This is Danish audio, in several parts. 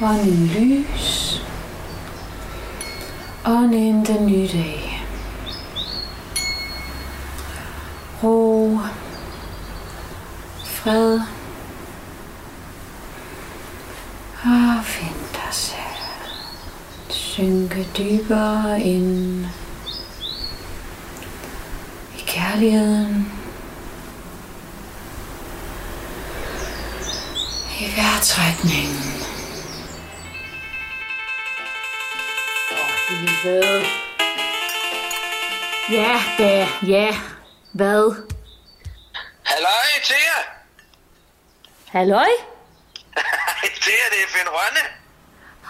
Ånd en lys Ånd ind den nye dag. Ro, fred og find dig selv. Synke dybere ind i kærligheden. Ja. Hvad? Halløj, Thea! Halløj? Thea, det er Finn Rønne.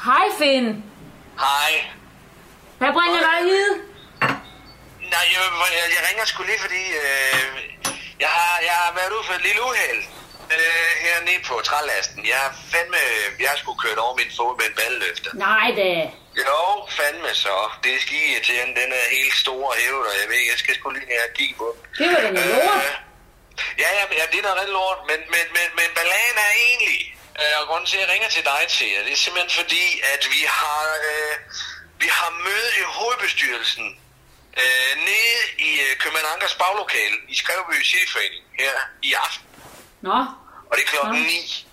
Hej, Finn. Hej. Hvad bringer dig hid? Nej, jeg, jeg, jeg ringer sgu lige, fordi øh, jeg, har, jeg har været ude for et lille uheld øh, hernede på trælasten. Jeg har fandme, jeg skulle kørt over min fod med en balløfter. Nej, da. Jo, fandme så. Det er ski til den. Den er helt stor og hævet, og jeg ved, jeg skal sgu lige og kigge på den. Det var da noget lort. ja, ja, ja, det er noget rigtig lort, men, men, men, men balladen er egentlig, øh, og grunden til, at jeg ringer til dig, til det er simpelthen fordi, at vi har, øh, vi har møde i hovedbestyrelsen øh, nede i øh, København Ankers baglokale i Skrevby Cityforening her i aften. Nå, Og det er klokken Nå. 9.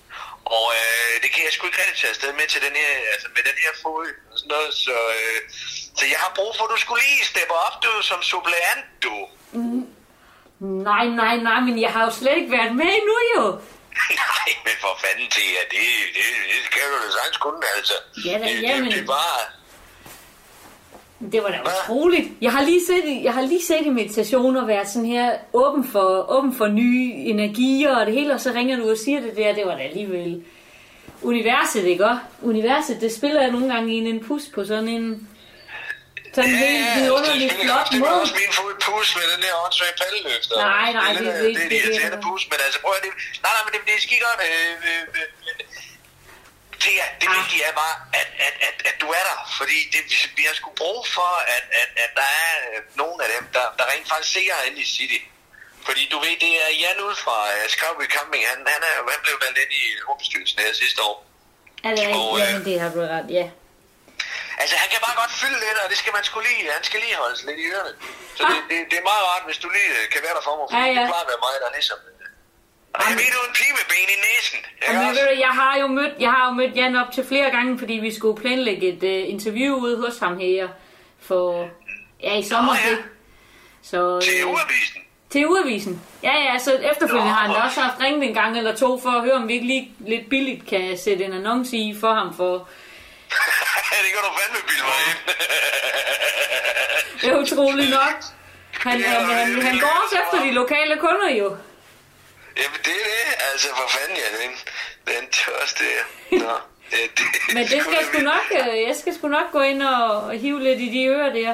Og øh, det kan jeg sgu ikke rigtig tage afsted med til den her, altså med den her fod og sådan noget, så, øh, så jeg har brug for, at du skulle lige steppe op, du, som suppleant, du. nej, nej, nej, men jeg har jo slet ikke været med endnu, jo. Nej, men for fanden til jer, det, det, det kan du da sagtens kunne, altså. Ja da, det, jamen. det, det er bare... Det var da utroligt. Jeg har lige set, jeg har lige set i meditationer være sådan her åben for, åben for nye energier og det hele, og så ringer du og siger det der, det var da alligevel universet, ikke også? Universet, det spiller jeg nogle gange i en pus på sådan en sådan en helt vidunderlig det flot også, det måde. også min fod pus med den der åndssvage palleløfter. Nej, nej, det, det- det, det- det, det, det- er irriterende det- pus, men altså prøv at det, nej, nej, men det, det er. Øh, øh, øh, Thea, det Ah. vigtige er bare, at, at, at, at du er der, fordi det, vi, har sgu brug for, at, at, at der er øh, nogle af dem, der, der rent faktisk ser herinde i City. Fordi du ved, det er Jan ud fra uh, Skrabby Camping, han, han, er, han blev valgt ind i hovedbestyrelsen her sidste år. Er det rigtigt? øh, Jamen, det har du ret, ja. Altså, han kan bare godt fylde lidt, og det skal man skulle lige, han skal lige holdes lidt i ørerne. Så det, det, det er meget rart, hvis du lige øh, kan være der for mig, for Ja, ja, ja. det plejer at være mig, der er ligesom... Og jeg ved, du en pige med ben i næsen. Jamen, ved du, jeg har jo mødt, jeg har jo mødt Jan op til flere gange, fordi vi skulle planlægge et uh, interview ude hos ham her for ja, i sommer. Nå, ja. Så, Til øh, uavisen. til ugeavisen. Ja, ja, så efterfølgende Nå, har han da også haft ringet en gang eller to for at høre, om vi ikke lige lidt billigt kan sætte en annonce i for ham for... det kan du fandme bilde mig ind. Det er utroligt nok. Han, Ja, han, han, han går også efter de lokale kunder jo. Jamen, det er det. Altså, for fanden, ja, den, den det er. Nå, ja, det, Men det skal jeg sgu nok, øh, jeg skal sgu nok gå ind og, hive lidt i de ører der.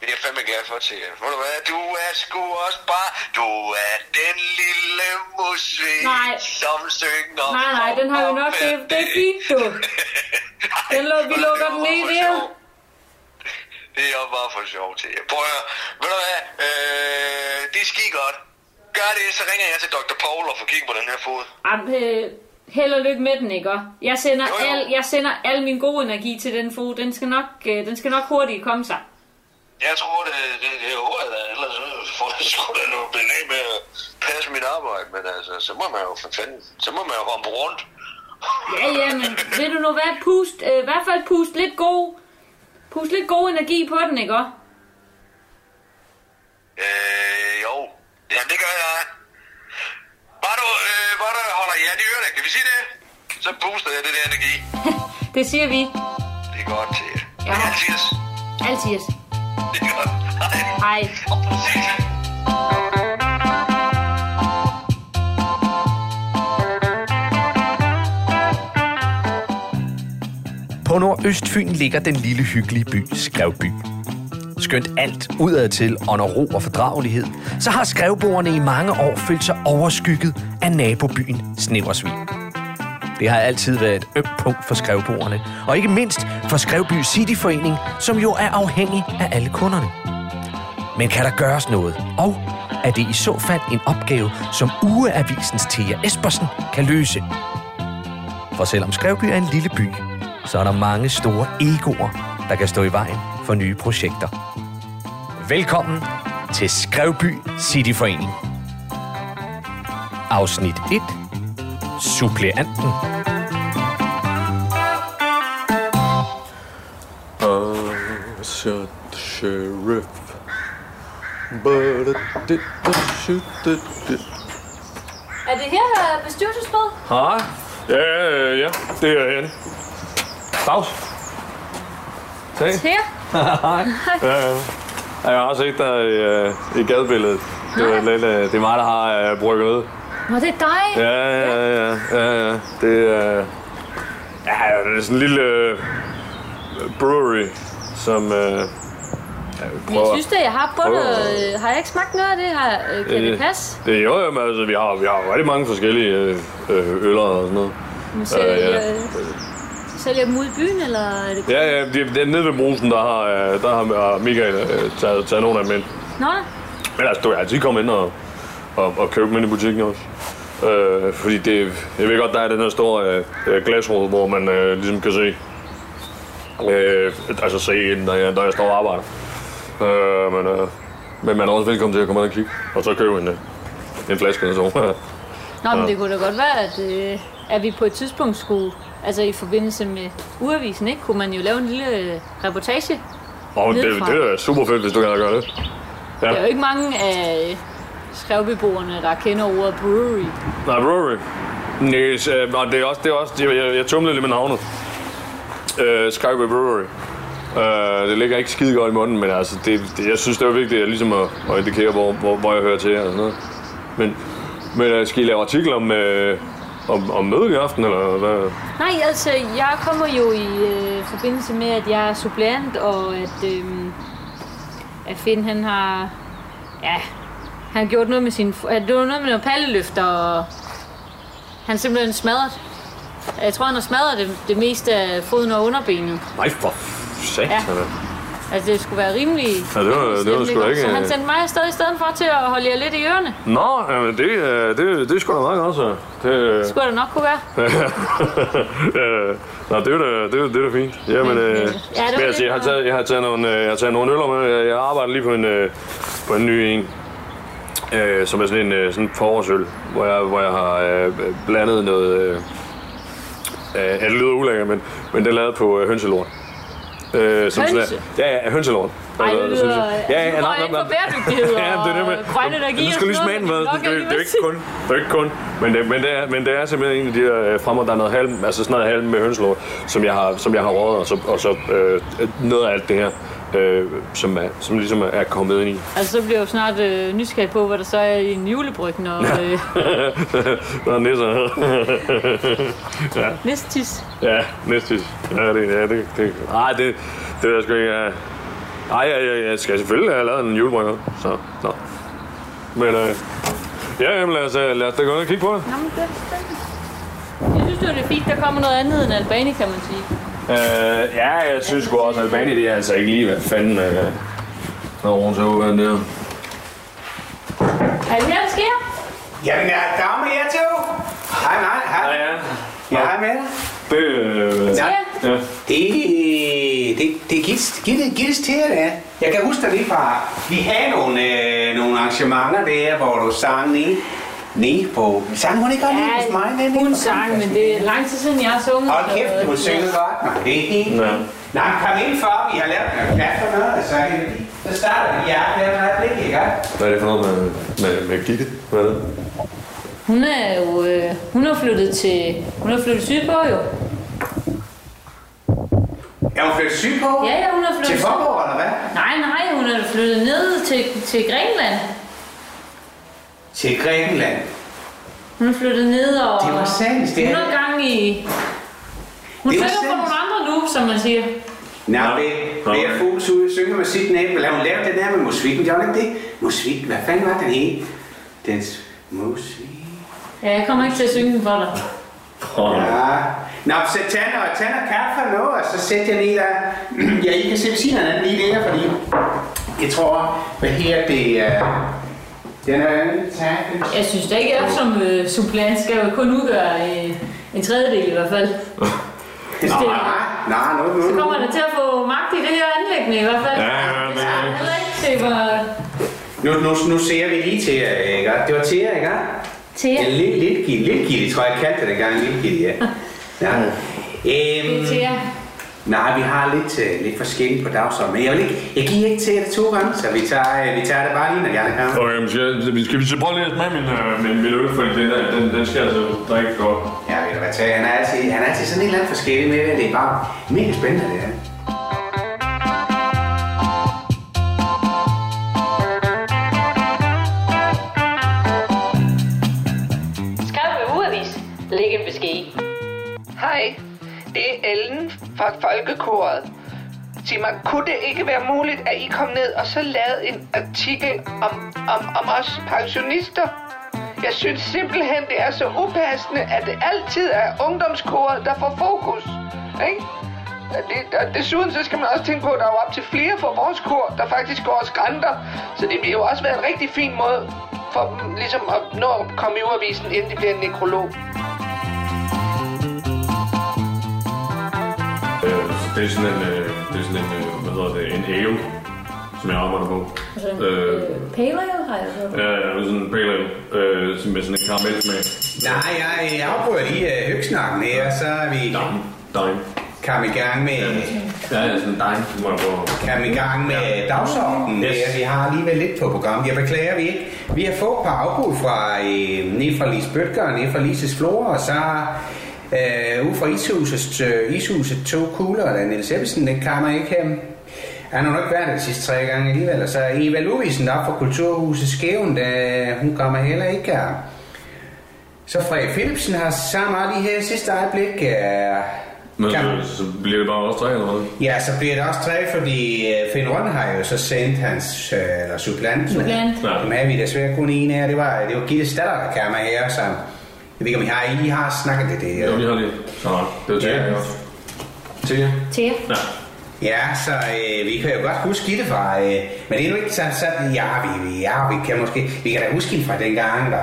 Det er jeg fandme glad for jer. Ved du hvad, du er sgu også bare... Du er den lille musvik, Nej. som synger... Nej, nej, den har vi nok. Det, det er fint, du. Den lå, vi lukker den ned der. Det er bare for sjov til. Prøv at høre. Ved du hvad, øh, det er godt. Gør det, så ringer jeg til Dr. Paul og får kigget på den her fod. Jamen, øh, held og lykke med den, ikke? Jeg sender, Jo, jo. al, jeg sender al min gode energi til den fod. Den skal nok, øh, den skal nok hurtigt komme sig. Jeg tror, det, det, det er ordet, ellers så får jeg sgu da noget belæg med at passe mit arbejde. Men altså, så må man jo for fanden, så må man jo rompe rundt. Ja, ja, men ved du nu hvad? Pust, øh, i hvert fald pust lidt god, pust lidt god energi på den, ikke? også? Øh, jo. Jamen, det gør jeg. Bare du, øh, bare du holder jer i ørerne, kan vi sige det? Så booster jeg det der energi. Det siger vi. Det er godt til jer. Ja. Det er altid. Altid. Det er godt. Hej. Hej. På Nordøstfyn ligger den lille hyggelige by Skrevby. Skønt alt udadtil under ro og fordragelighed, så har skrevbordene i mange år følt sig overskygget af nabobyen Snæversvig. Det har altid været et ømt punkt for skrevbordene, og ikke mindst for Skrevby Cityforening, som jo er afhængig af alle kunderne. Men kan der gøres noget? Og er det i så fald en opgave, som Ugeavisens Thea Espersen kan løse? For selvom Skrevby er en lille by, så er der mange store egoer, der kan stå i vejen for nye projekter. Velkommen til Skrevby Cityforening. Afsnit 1. Suppleanten. Shot the sheriff. But I didn't shoot the... Er det her bestyrelsesmøde? Hej. Ja, ja, ja. Det er Anne. Dags. Se. Her? Ja. Ja, Jeg har set dig i, øh, i gadebilledet. Det er, lidt, øh, det er mig, der har uh, brygget ud. Nå, det er dig. Ja, ja, ja, ja, ja. Det er... Ja, det er sådan en lille øh, brewery, som... Øh, Men jeg synes da, jeg har på det. øh, Har jeg ikke smagt noget af det? Har, øh, kan det Øh, passe? Det er jo, jo, men altså, vi har, vi har rigtig mange forskellige øh, øh, øller og sådan noget. Sælger, Øh, ja. øh, sælger dem ud i byen, eller er det Ja, ja, det, det er nede ved brusen, der har, øh, der har Michael øh, taget, taget nogle af dem ind. Nå, Men altså, du kan altid komme ind og, og, og købe dem ind i butikken også. Øh, fordi det, jeg ved godt, der er den her store øh, øh, glasrude, hvor man øh, ligesom kan se, øh, altså se ind, når jeg, når jeg står og arbejder. Øh, men, øh, men man er også velkommen til at komme ind og kigge, og så købe en, øh, en flaske eller så. Nå men det kunne da godt være, at, øh, at vi på et tidspunkt skulle, altså i forbindelse med uavisen, ikke, kunne man jo lave en lille øh, reportage. Og det, Nedefra. det er super fedt, hvis du kan gøre det. Ja. Der er jo ikke mange af skrevbeboerne, der kender ordet brewery. Nej, brewery. Nej, s- øh, og det er også, det er også jeg, jeg, jeg tumlede lidt med navnet. Uh, Skype Brewery. Uh, det ligger ikke skide godt i munden, men altså, det, det, jeg synes, det er vigtigt at, ligesom at, at indikere, hvor, hvor, hvor jeg hører til og sådan noget. Men, men uh, skal I lave artikler om, uh, om, om mødet i aften, eller hvad? Nej, altså, jeg kommer jo i øh, forbindelse med, at jeg er suppleant, og at, øh, at Finn, han har, ja, han har gjort noget med sin, at det var noget med noget palleløfter, og han er simpelthen smadret. Jeg tror, han har smadret det, det meste af foden og underbenet. Nej, for satan. Ja. Altså, det skulle være rimelig... Ja, det var- rimelig det var sgu ikke- Så han sendte mig afsted i stedet for til at holde jer lidt i ørerne. Nå, jamen, det, øh, det, det er sgu da meget godt, så. Det, øh, Det skulle da nok kunne være. Nå, det er da, det er, det er fint. Jamen, Men, øh, ja, det men altså, jeg, har taget, jeg, har taget nogle, øh, jeg har taget nogle øller med. Jeg, jeg arbejder lige på en, på en ny en. Øh, som er sådan en øh, sådan forårsøl, hvor jeg, hvor jeg har øh, blandet noget... Øh, øh, det lyder ulækkert, men, men det er lavet på øh, hønselort. Øh, som sådan Hønse? er- Ja, ja, hønselort. Ej, det Altså, lyder... jeg- Ja, ja, ja, nej, nej, for bæredygtighed Ja, det er det med. og grøn energi Du og skal lige smage den med. Det, det, det, er ikke kun. Det er ikke kun. Men det, men, det er, men det er simpelthen en af de der øh, fremad, der er noget halm, altså sådan noget halm med hønselort, som jeg har, som jeg har røget, og så, og så øh, noget af alt det her, øh, som, er, som ligesom er kommet ind i. Altså, så bliver jeg jo snart øh, nysgerrig på, hvad der så er i en julebryg, når øh, der er nisser. næste tis. ja, næste. Ja, det, ja, det, det, nej, det, det er sgu ikke. Ja. Nej, jeg, jeg, jeg, skal selvfølgelig have lavet en julebrygger, så, nå. Men, øh, ja, jamen, lad os, øh, lad os da gå ned og kigge på det. Nå, men det spændende. Jeg synes jo, det er fint, der kommer noget andet end Albani, kan man sige. Øh, ja, jeg synes sgu også, at Albani, det er altså ikke lige, hvad fanden, øh, når hun så ud der. Er det her, der sker? Jamen, jeg er dag med jer to. Hej, nej, hej. ja. Ja, hej med dig. Det, øh, Ja. ja. Det, det, det er Gilles, Gilles, Gilles til jer. Jeg kan huske dig lige fra, vi havde nogle, øh, nogle arrangementer der, hvor du sang nede, nede på... Sang hun ikke godt nede hos mig? nede hun sang, men det er lang tid siden, jeg har sunget. Hold kæft, du synger godt. Nå, det er helt Ja. Nej, kom ind for, vi har lavet noget plads for noget, og så, er det- så starter vi hjertet her med et øjeblik, ikke? Hvad er det for noget med, med, med Gitte? Hvad er det? Hun er jo, øh, hun er flyttet til, hun er flyttet sydpå jo. Er hun flyttet syg på? Ja, ja, hun er flyttet Til Forborg, eller hvad? Nej, nej, hun er flyttet ned til, til Grækenland. Til Grækenland. Hun flyttet ned og... Det var sandt, det Hun er- har gang i... Hun synger for sandt. nogle andre nu, som man siger. Nej, Nå. det, Nå. det er fugls ud, synger musikken af. Lad hun lave den der med musikken, gjorde hun ikke det? Musik, hvad fanden var den hed? Dens musik. Ja, jeg kommer ikke til at synge den for dig. Ja. Nå, så tag noget, tag noget kaffe nu, og så sæt jer ned der. Ja, I kan se ved siden af den lige der, fordi jeg tror, hvad her det er... Den er tag. Jeg synes da ikke, at jeg som øh, suppleant skal jo kun udgøre øh, en tredjedel i hvert fald. Hvis det, Nej, nej, nu, nu, så kommer der til at få magt i det her anlæggende i hvert fald. Ja, ja, men- Heller ikke se, hvor Nu, nu, nu ser vi lige til jer, ikke? Det var til jer, ikke? til En lille, lille, lille, lille gitte, tror jeg, jeg kaldte det dengang, gitte, ja. ja. Øhm, til jer. Nej, vi har lidt, uh, lidt forskelligt på dagsordenen, men jeg, vil ikke, jeg giver ikke til det to gange, så vi tager, uh, vi tager det bare lige, når jeg er her. Okay, men skal, jeg- skal vi så prøve lige at smage min, øh, min, min øl, fordi den, der, den, den skal altså drikke godt. Ja, ved du hvad, Tage, han er altid, han er altid sådan en eller anden forskellig med det. Det er bare mega spændende, det her. Hej, det er Ellen fra Folkekoret. Sig mig, kunne det ikke være muligt, at I kom ned og så lavede en artikel om, om, om os pensionister? Jeg synes simpelthen, det er så upassende, at det altid er ungdomskoret, der får fokus. Ikke? Det, og desuden så skal man også tænke på, at der er jo op til flere fra vores kor, der faktisk går og skrænter. Så det vil jo også være en rigtig fin måde for dem ligesom at nå at komme i urevisen, inden de bliver en nekrolog. Det er sådan en, øh, det er sådan en, øh, hvad hedder det, en ale, som jeg arbejder på. Øh, Pale ale har jeg hørt. ja, ja, sådan en pale ale, øh, som med sådan en karamelsmag. Nej, jeg, jeg afbryder lige uh, høgsnakken her, så er vi Dime. Dime. kom i gang med, Ja, ja, sådan en dime, som jeg prøve. kom i gang med dagsordenen. Yes. Yes. Vi har alligevel lidt på programmet. Jeg beklager, vi ikke. Vi har fået et par afbud fra, øh, ned fra Lise Bøtger, ned fra Lises Flora, og så øh, ude fra ishuset, øh, ishuset to kugler, der Niels Ebbesen, den kommer ikke hem. Han har nok været der de sidste tre gange alligevel. Og så Eva Lovisen op fra Kulturhuset Skæven, der, hun kommer heller ikke her. Så Frederik Philipsen har sammen lige her sidste øjeblik. Øh, Men kan- så, så bliver det bare også tre eller hvad? Ja, så bliver det også tre, fordi øh, Finn Rønne har jo så sendt hans, øh, eller supplanten. Supplant. Ja. Dem havde vi desværre kun en af, det var, det var Gitte Staller, der kam her, så jeg ved ikke, om I har, I har snakket det. det Jo, vi har lige. Så nej, det var til Ja. også. Til jer. Ja. Ja, så øh, vi kan jo godt huske Gitte fra, øh, men det er jo ikke så, så ja, vi, vi, ja, vi kan måske, vi kan da huske hende fra dengang, der,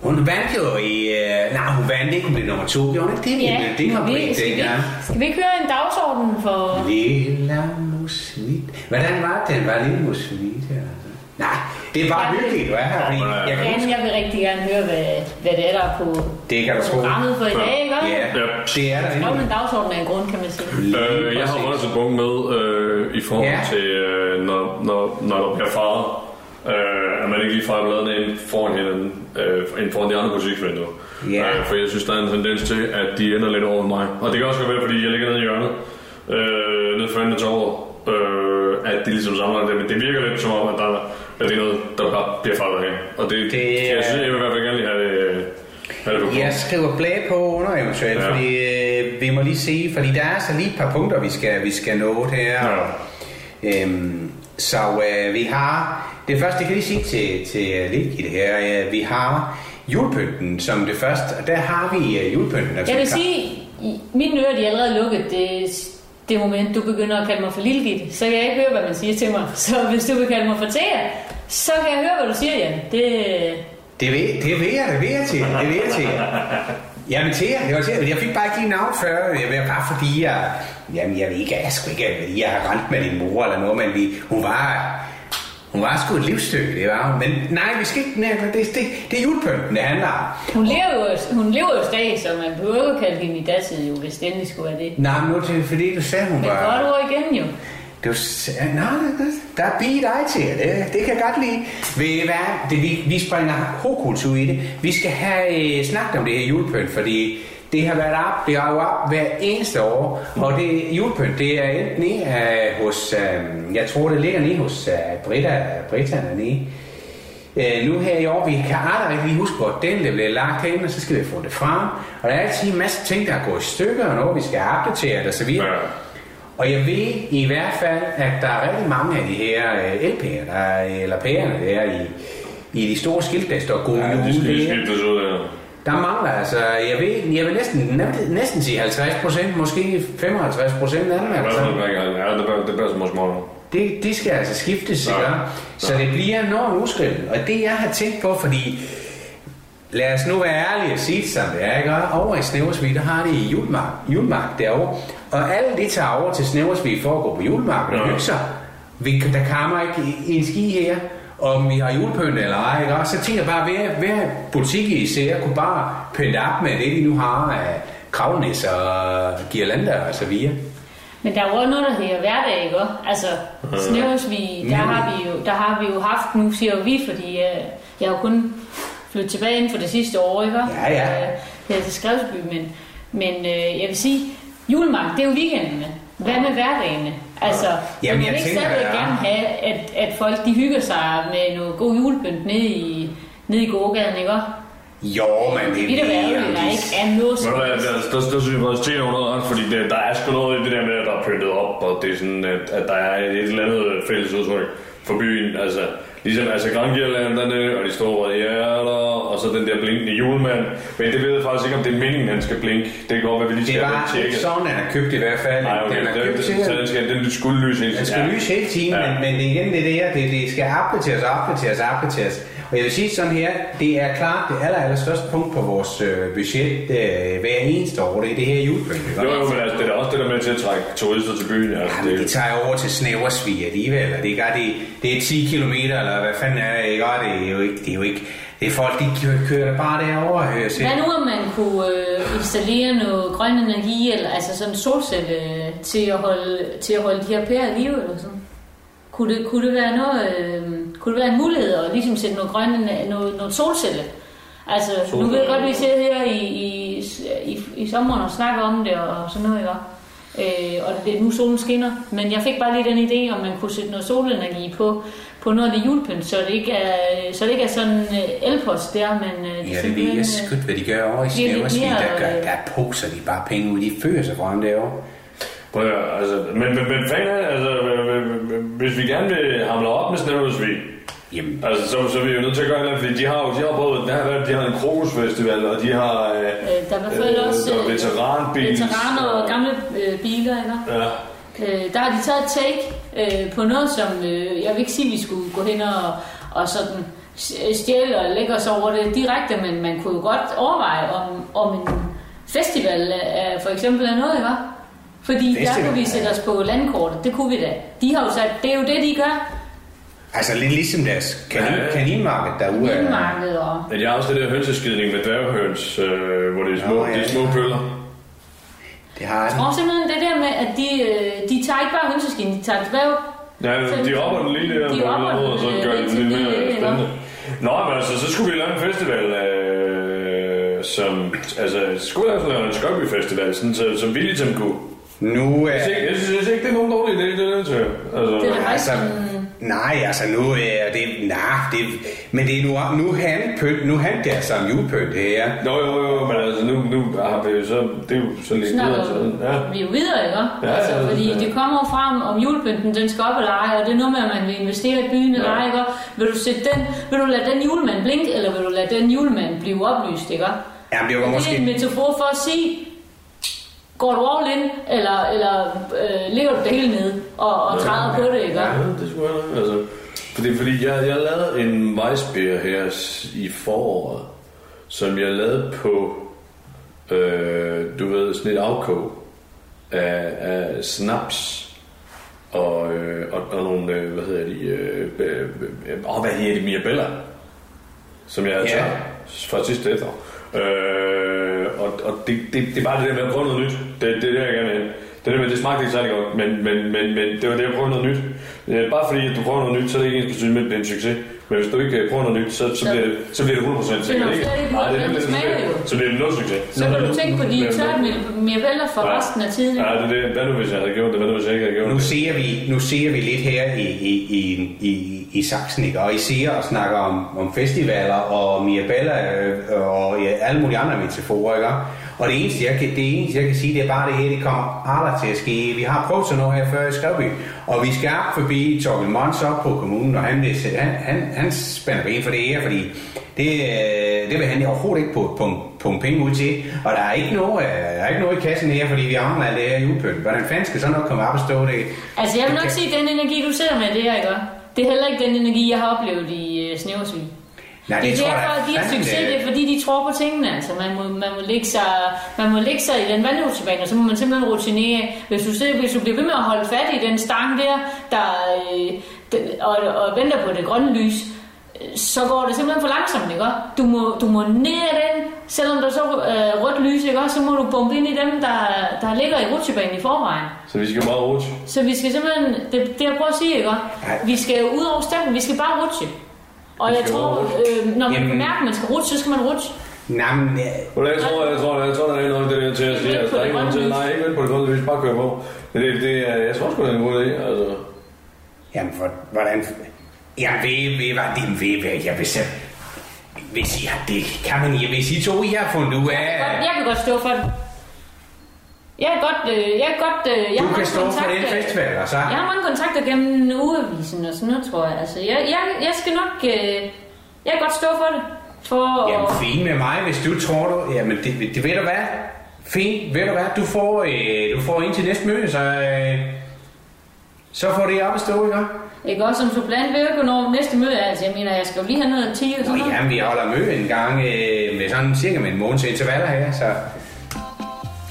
hun vandt jo i, øh, nej, hun vandt ikke, hun blev nummer to, gjorde hun ikke det? Ja, det, det kom vi, ikke skal, vi, skal vi ikke høre en dagsorden for... Lilla musvit. Hvordan var den? Var lille musvit? Altså? Nej, det er bare Ja, det- hyggeligt, du er her, fordi jeg kan huske, jeg vil rigtig gerne høre, hvad, hvad det er, der er på det kan du tro. programmet for i dag, ikke? Ja, Ja. det er der Skrev inde. en dagsorden af en grund, kan man sige. Øh, jeg har også et punkt med øh, i forhold Ja. til, øh, når, når, når der bliver faret, øh, at man ikke lige fejrer bladene ind foran hinanden, øh, ind foran de andre butiksvinduer. Ja. Øh, for jeg synes, der er en tendens til, at de ender lidt over mig. Og det kan også godt være, fordi jeg ligger nede i hjørnet, øh, nede for enden over, øh, at de ligesom samler det. Men det virker lidt som om, at, der, at det er noget, der bare bliver fejret hen. Og det, Det det er- jeg synes, jeg vil i hvert fald gerne lige have det, øh, have det på Jeg skriver blag på under eventuelt, Ja. fordi øh, vi må lige se, fordi der er så lige et par punkter, vi skal, vi skal nå her. Ja. Øhm, så øh, vi har, det første, jeg kan lige sige til, til Lillegitte her, øh, vi har julepynten som det første, og der har vi øh, julepynten. altså Jeg vil sige, mine ører de er allerede lukket det, det moment, du begynder at kalde mig for Lillegitte. Så kan jeg ikke høre, hvad man siger til mig. Så hvis du vil kalde mig for Thea, så kan jeg høre, hvad du siger, Jan. Det, Det ved, det ved jeg, det ved jeg til, det ved jeg til. Jamen til jer, det var til jer. Jeg fik bare ikke lige navn før, jeg ved bare fordi jeg, jamen jeg ved ikke, jeg skulle ikke, jeg har rent med din mor eller noget, men vi, hun var, hun var sgu et livsstykke, det var hun. Men nej, vi skal ikke, nej, det, det, det er julepynten, det handler om. hun, lever jo, hun lever jo stadig, så man behøver at kalde hende i datid, jo, hvis det endelig skulle være det. Nej, men nu er det fordi, du sagde, hun Men var... godt ord igen, jo. Det er nej, der, der er bi dig til, det, det kan jeg godt lide. Ved I hvad, det, vi, vi springer hokultur i det. Vi skal have øh, snakket om det her julepynt, fordi det har været op, det er jo op hver eneste år, og det julepynt, det er enten i, uh, hos, uh, jeg tror det ligger nede hos øh, uh, Britta, Britta nede. Uh, nu her i år, vi kan aldrig rigtig lige huske, hvor den det blev lagt hen, og så skal vi få det frem. Og der er altid en masse ting, der går i stykker, og noget, vi skal have opdateret og så videre. Ja. Og jeg ved i hvert fald, at der er rigtig mange af de her øh, LP'er, der er, eller pærerne der i, i de store skilte, der står god Ja, det skal skiftes ud af. Der mangler altså, jeg ved, jeg vil næsten, næsten sige 50 procent, måske 55 procent af dem. Ja, Altså. ja, det bliver, det små småt. Det, det skal altså skiftes, Ja. ikke? Så det bliver enormt uskrevet. Og det jeg har tænkt på, fordi lad os nu være ærlige og sige det som det er, ikke? Og Over i Snæversvig, der har de julemark, julemark derovre. Og alle de tager over til Snæversvig for at gå på julemark og hygge sig. Vi, der kommer ikke en ski her, om vi har julepynt eller ej, ikke? Og så tænker jeg bare, hver, hver butik i især kunne bare pynte op med det, de nu har af kravnis og girlander og så videre. Men der er jo også noget, der hedder hverdag, ikke? også? Altså, Snæversvig, der har, vi jo, der har vi jo haft, nu siger vi, fordi øh, jeg har jo kun flyttet tilbage inden for det sidste år, ikke? Ja, ja. Øh, Her til Skrevsby, men, men øh, jeg vil sige, julemark, det er jo weekendene. Hvad med hverdagene? Altså, Jamen, man jeg vil ikke tænker, stadigvæk ja. gerne have, at, at folk de hygger sig med noget god julepynt nede i, nede i gågaden, ikke? Jo, men det Det er værre, at der ikke er noget som der, der, der, der synes jeg faktisk, hun har ret, fordi det, der er sgu noget i det der med, at der er pyntet op, og det er sådan, at, at der er et eller andet fælles udtryk for byen. Altså, ligesom altså Grangirlanderne og de store hjerter, og så den der blinkende julemand. Men det ved jeg faktisk ikke, om det er meningen, han skal blinke. Det kan godt være, vi lige Det skal var have den tjekket. sådan, han har købt i hvert fald. Nej, okay, den den, købt den, den, skal, den skulle lyse hele Den tiden. skal Ja. lyse hele tiden, Ja. men, men det igen det der, det, det skal opdateres, opdateres, opdateres. Og jeg vil sige sådan her, det er klart det aller, aller største punkt på vores øh, budget øh, hver eneste år, det er det her julebøn. Jo, jo, men altså, det er også det der med til at trække turister til byen. Altså, Ja, men de det, tager over til Snæversvig alligevel, og det, gør, det, det er 10 km, eller hvad fanden er det, ikke? Og det er jo ikke, det er jo ikke, det er folk, de kører, kører bare derover og hører selv. Hvad nu, om man kunne øh, installere noget grøn energi, eller altså sådan en solcelle øh, til at holde, til at holde de her pærer i live, eller sådan? Kunne det, kunne det være noget, øh, kunne det være en mulighed at ligesom sætte noget grøn, ener- noget, noget solcelle? Altså, nu ved jeg godt, at vi sidder her i, i, i, i sommeren og snakker om det og sådan noget, ikke? Øh, og det er nu solen skinner. Men jeg fik bare lige den idé, om man kunne sætte noget solenergi på, på noget af det julepynt, så det ikke er, så det ikke er sådan øh, elpost der, men øh, Ja, det ved jeg øh, ikke, hvad de gør over i lidt Snæversvig. Der, gør, øh, der poser de bare penge ud, de fører sig frem derovre. Prøv at høre, altså, men, men, men fanden altså, øh, øh, øh, hvis vi gerne vil hamle op med Snæversvig, Jamen, altså, så, så er vi jo nødt til at gøre noget, fordi de har jo de har både, der har været, de har en krokusfestival, og de har... Øh, Øh, der er i hvert fald Øh, også der øh, veteranbils- veteraner og gamle øh, biler, ikke? ja, Øh, der har de taget et take øh, på noget, som øh, jeg vil ikke sige, vi skulle gå hen og, og sådan stjæle og lægge os over det direkte, men man kunne jo godt overveje, om, om en festival er, for eksempel er noget, ikke? Fordi der Festival, kunne vi sætte os på landkortet. Det kunne vi da. De har jo sagt, det er jo det, de gør. Altså lidt ligesom deres kanin, Ja, ja. kaninmarked derude. er- Vinmarked og... men de har også det der hønseskidning med dværghøns, øh, hvor det er små, Nå, ja, det er små ja. pøller. Det har Jeg de. tror simpelthen det der med, at de, øh, de tager ikke bare hønseskin, de tager dværg. Ja, de opper den lige der, De på noget, og så gør øh, den lidt mere spændende. Nå, men altså, så skulle vi lave en festival, øh, som, altså, skulle jeg lave en Skøjby Festival, sådan, så, som vi ligesom kunne. Nu er... Jeg synes, ikke- jeg synes, ikke, det er nogen dårlig idé, det er det til. Altså, Det er Altså, nej, altså nu er det... Nej, det, men det er nu, nu han pynt, nu han der som julepynt her. Nå, jo, jo, men altså, nu, nu har vi jo så, det er jo så lidt videre til. Ja. vi er jo videre, ikke? Ja, altså, ja, fordi ja. det kommer jo frem om julepynten, den skal op og lege, og det er noget med, at man vil investere i byen eller Ja. ikke? Vil du, sætte den, vil du lade den julemand blinke, eller vil du lade den julemand blive oplyst, ikke? Jamen, det var Det er måske... en metafor for at sige, går du all in, eller, eller øh, ligger du det hele nede og, og træder på det, ikke? Ja, det skulle jeg. Altså, fordi, fordi jeg, jeg lavede en Weissbier her i foråret, som jeg lavede på, øh, du ved, sådan et afkog af, af snaps og, øh, og, og nogle, øh, hvad hedder de, øh, øh, øh, åh, hvad hedder de, Mirabella, som jeg havde Ja. taget fra sidste efterår. Øh, og og det, det, det er bare det der med at prøve noget nyt. Det, det er det, jeg gerne vil. Det der med, det smagte ikke særlig godt, men, men, men, men det var det, jeg prøvede noget nyt. Øh, bare fordi at du prøver noget nyt, så er det ikke ens betydning med, at det er en succes. Men hvis du ikke øh, prøver noget nyt, så, så, bliver, det, så bliver det 100% sikkert. Er ikke? Nej, det, noget, er det nemlig det. Så bliver det nul succes. Så kan du tænke på de Men- tørre mirabeller for Ja. resten af tiden. Ja, det er det. Hvad nu, hvis jeg havde gjort det? Hvad nu, hvis jeg ikke havde gjort Nu det? ser vi, nu ser vi lidt her i, i, i, i, i Sachsen, ikke? og I ser og snakker om, om festivaler og Mirabella øh, og ja, alle mulige andre metaforer. Ikke? Og det eneste, jeg kan, det eneste, jeg kan sige, det er bare det her, det kommer aldrig til at ske. Vi har prøvet sådan noget her før i Skrevby, og vi skal op forbi Torgild Mons op på kommunen, og han, han, han, han spænder ben for det her, fordi det, øh, det vil han overhovedet ikke på, på, på en penge ud til. Og der er ikke noget, øh, der er ikke noget i kassen her, fordi vi har alt det her julepynt. Hvordan fanden skal sådan noget komme op og stå det? Altså, jeg vil nok sige, at den energi, du sidder med det her, ikke? Det er heller ikke den energi, jeg har oplevet i øh, Snæversvig. Nej, det er det tror jeg derfor, at de har succes, det er. er fordi, de tror på tingene. Altså, man må, man må, lægge, sig, man må lægge sig i den vandrutsjebane, og så må man simpelthen rutinere. Hvis du, ser, hvis du bliver ved med at holde fat i den stang der, der øh, den, og, og venter på det grønne lys, øh, så går det simpelthen for langsomt, ikke? Du må, du må ned den, selvom der er så øh, rødt lys, ikke? så må du bombe ind i dem, der, der ligger i rutsjebanen i forvejen. Så vi skal bare rutsche. Så vi skal simpelthen, det, det jeg prøver at sige, ikke? Vi skal ud over stemmen, vi skal bare rutsche. Og jeg tror, øh, når man Jamen- bemærker, at man skal rutsche, så skal man rutsche. Nej, men, øh, Well, jeg tror, jeg tror, jeg tror, der er noget det der til at sige. Altså, der er ikke grønne til. Nej, ikke på det grønne lys. Bare kør på. Det, det, det, jeg tror sgu, det er en god idé. Altså. jamen, for, hvordan... Jamen, ved, ved, hvad det ved, hvad jeg vil sige. Hvis I har det, kan man ikke. Hvis I to, I har fundet ud af... Jeg kan godt stå for det. Jeg er godt, øh, jeg er godt, øh, jeg Du har kan stå for den festival, og så... Jeg har mange kontakter gennem ugeavisen og sådan noget, tror jeg. Altså, jeg, jeg, jeg skal nok, øh, jeg kan godt stå for det. For, Jamen, fint med mig, hvis du tror du... Jamen, det, det ved du hvad? Fint, ved du hvad? Du får, øh, du får ind til næste møde, så... Øh, så får det op at stå, ikke? ikke også som supplant ved hvornår næste møde. Altså, jeg mener, jeg skal jo lige have noget tid og Nå, sådan noget. jamen, vi holder møde en gang øh, med sådan cirka med en måneds intervaller her, så...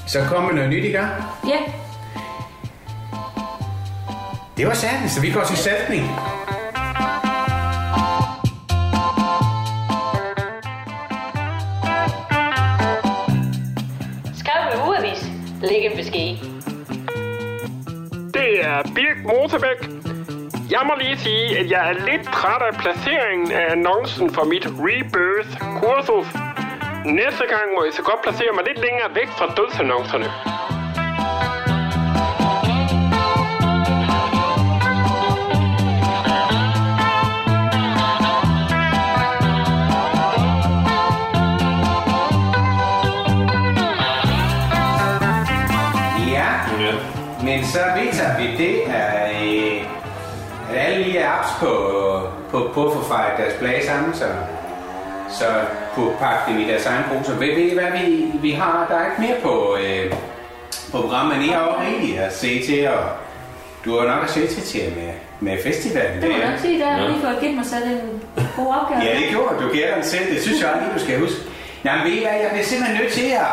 Så kommer noget nyt i gang. Ja, Det var sandt, så vi går til sætning. Med. Læg en besked. Det er Birk Motorbæk. Jeg må lige sige, at jeg er lidt træt af placeringen af annoncen for mit Rebirth-kursus. Næste gang må jeg så godt placere mig lidt længere væk fra dødsannoncerne. Men så viser vi det, at, øh, at alle lige er apps på, på, på at få fejret deres blade sammen, så, så kunne pakke dem i deres egen poser. Ved, ved I hvad vi, vi har? Der er ikke mere på, øh, på programmet, men I har også rigeligt at se til, og du har nok at se til til med, med festivalen. Det må jeg nok sige, der er lige for at give mig sat en god opgave. Ja, det gjorde du. Du gætter den selv. Det synes jeg lige, du skal huske. Nej, men ved I hvad, jeg bliver simpelthen nødt til at,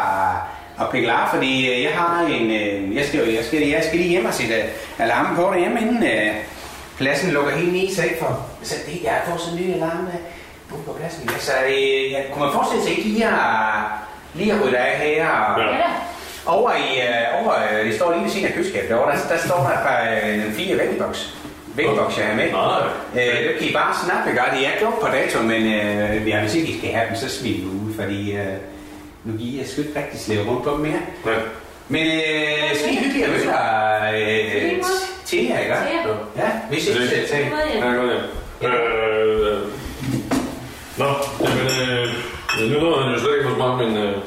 at pikke af, fordi øh, jeg har en... øh, Jeg skal, jo- jeg skal, jeg skal lige hjem og sætte alarmen på derhjemme, inden øh, pladsen lukker helt ned, så ikke for... Så det, jeg får sådan en ny alarm øh, på, på pladsen. Ja, så øh, jeg, kunne man forestille sig ikke lige at, lige at rydde af her og, Ja. Over i, øh, over, øh, det står lige ved siden af køleskabet derovre, der, der står der par, øh, en fire vægteboks. Vægteboks, jeg har med. Nej. Øh, det kan I bare snappe, ikke? Det er gjort på dato, men øh, ja, hvis ikke I skal have dem, så smid dem ud, fordi øh, nu giver jeg sgu ikke rigtig slæve rundt på dem mere. Ja. Men øh, skide hyggeligt at møde dig øh, ikke? Ja. Hvis til at tage. Ja, godt, ja. Øh, øh. Nå, jamen, øh, nu nåede han jo slet ikke hos mig, men... Øh,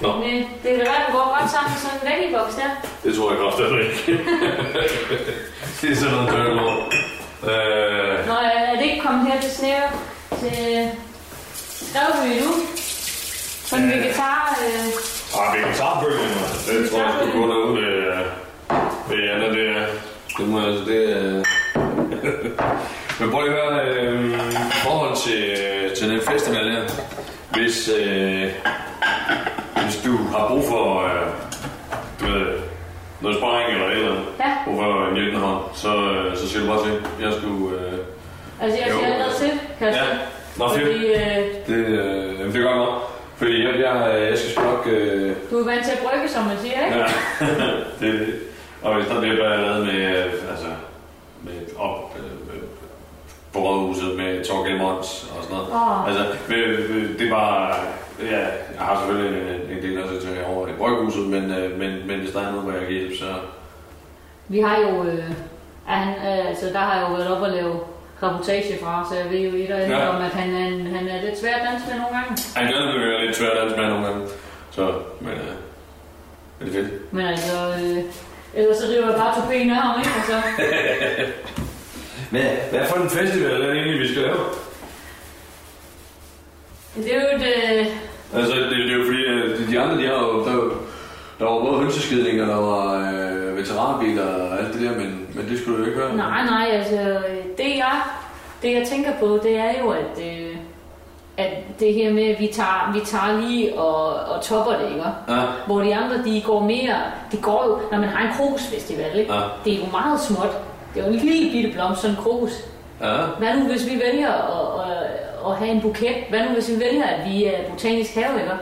nå, Men det kan da være, at den går godt sammen med sådan en væggieboks der. det tror jeg godt, det ikke. det er sådan noget dørlår. Øh, Nå, er det ikke kommet her til snæver til Skrevby nu? For en vegetar... Øh, ah, vegetarbølgen, det tror jeg sgu kun er ude ved, ved Anna, det er... Det må altså, det er... Men prøv lige at høre, øh, forhold til, til den festival her. Hvis, øh, hvis du har brug for øh, du ved, noget sparring eller eller andet, Ja. brug for en hjælpende hånd, så, øh, så siger du bare til. Jeg skulle... Øh, altså, jeg siger allerede til, Christian. Ja. Nå, fedt. Fordi øh, det, øh, jamen, det er godt. Fordi jeg, jeg, jeg skal sgu nok... Øh, du er vant til at brygge, som man siger, ikke? Ja, det er det. Og hvis der bliver bare lavet med, øh, altså, med op øh, på rådhuset med Torgel Mons og sådan noget. Åh. Altså, det var, ja, jeg har selvfølgelig en, en del også til over i bryghuset, men, øh, men, men hvis der er noget, hvor jeg kan hjælpe, så... Vi har jo... Øh, er han, øh, altså, der har jeg jo været op og lave reportage fra, så jeg ved jo et og andet Ja. om, at han er, en, han er lidt svær at danse med nogle gange. Han gør det jo lidt svært at danse med nogle gange. Så, men, øh, men det er fedt. Men altså... Øh, ellers så river jeg bare to ben af ham, ikke? Og så, Hvad, hvad for en festival er det egentlig, vi skal lave? det er jo et... Øh, Altså, det, det er jo fordi, at de, de andre, de har jo, der, var- der var både hønseskidning, og der var øh, veteranbiler og alt det der, men, men det skulle du jo ikke høre. Nej, nej, altså, øh, det jeg, det jeg tænker på, det er jo, at, øh, det her med, at vi tager, vi tager lige og, og topper det, ikke? Ja. Hvor de andre, de går mere, de går jo, når man har en krokusfestival, ikke? Ja. Det er jo meget småt. Det er jo en lille bitte blomst, sådan en krokus. Ja. Hvad nu, hvis vi vælger at, at, at have en buket? Hvad nu, hvis vi vælger, at vi er botanisk have, ikke?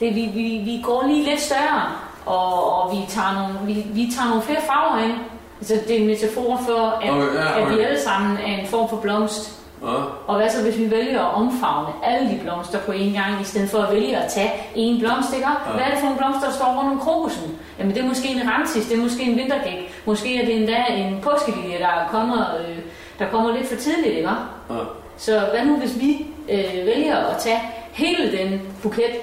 Det, vi, vi, vi går lige lidt større, og, og vi, tager nogle, vi, vi tager nogle flere farver ind. Altså, det er en metafor for, at, Okay, ja, at vi okay. alle sammen er en form for blomst. Ja. Og hvad så, hvis vi vælger at omfavne alle de blomster på én gang, i stedet for at vælge at tage én blomst, ikke? Hvad er det for nogle blomster, der står rundt om krokusen? Jamen, det er måske en rantis, det er måske en vintergæk, måske er det endda en påskelilje, der kommer, øh, der kommer lidt for tidligt, ikke? Ja. Så hvad nu, hvis vi øh, vælger at tage hele den buket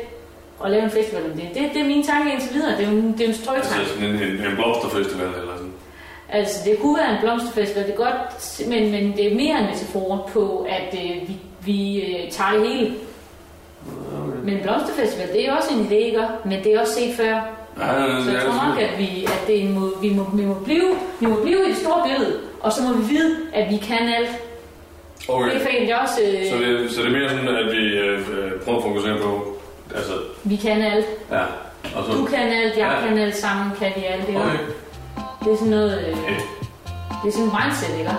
og lave en festival om det? Det, det er min tanke indtil videre. Det er jo en, det er jo en strøtanke. Altså sådan en, en, en blomsterfestival eller. Altså, det kunne være en blomsterfestival, det er godt, men, men det er mere en metafor på, at øh, vi, vi øh, tager det hele. Men en blomsterfestival, det er også en ikke? Men det er også set før. Ja, ja, ja, Så jeg tror nok, at, vi, at det er må, vi, må, vi, må blive, vi må blive i det store billede, og så må vi vide, at vi kan alt. Okay. Det er faktisk også, øh, Så det, så det er mere sådan, at vi øh, øh, prøver at fokusere på, altså, vi kan alt. ja, og så... Du kan alt, jeg Ja. kan alt sammen, kan vi alt. Det er, Okay. Det er sådan noget, øh, det er sådan en mindset, ikke? Ja.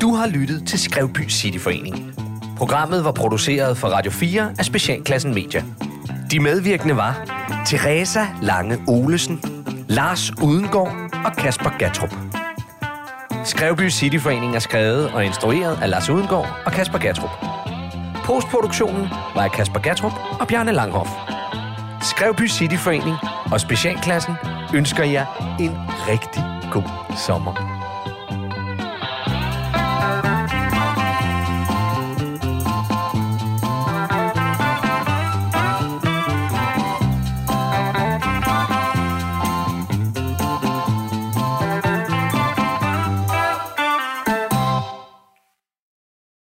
Du har lyttet til Skrevby Cityforening. Programmet var produceret for Radio 4 af Specialklassen Media. De medvirkende var Teresa Lange Olesen, Lars Udengård og Kasper Gatrup. Skrevby Cityforening er skrevet og instrueret af Lars Udengård og Kasper Gatrup. Postproduktionen var af Kasper Gatrup og Bjarne Langhoff. Skrevby Cityforening og Specialklassen ønsker jer en rigtig god sommer.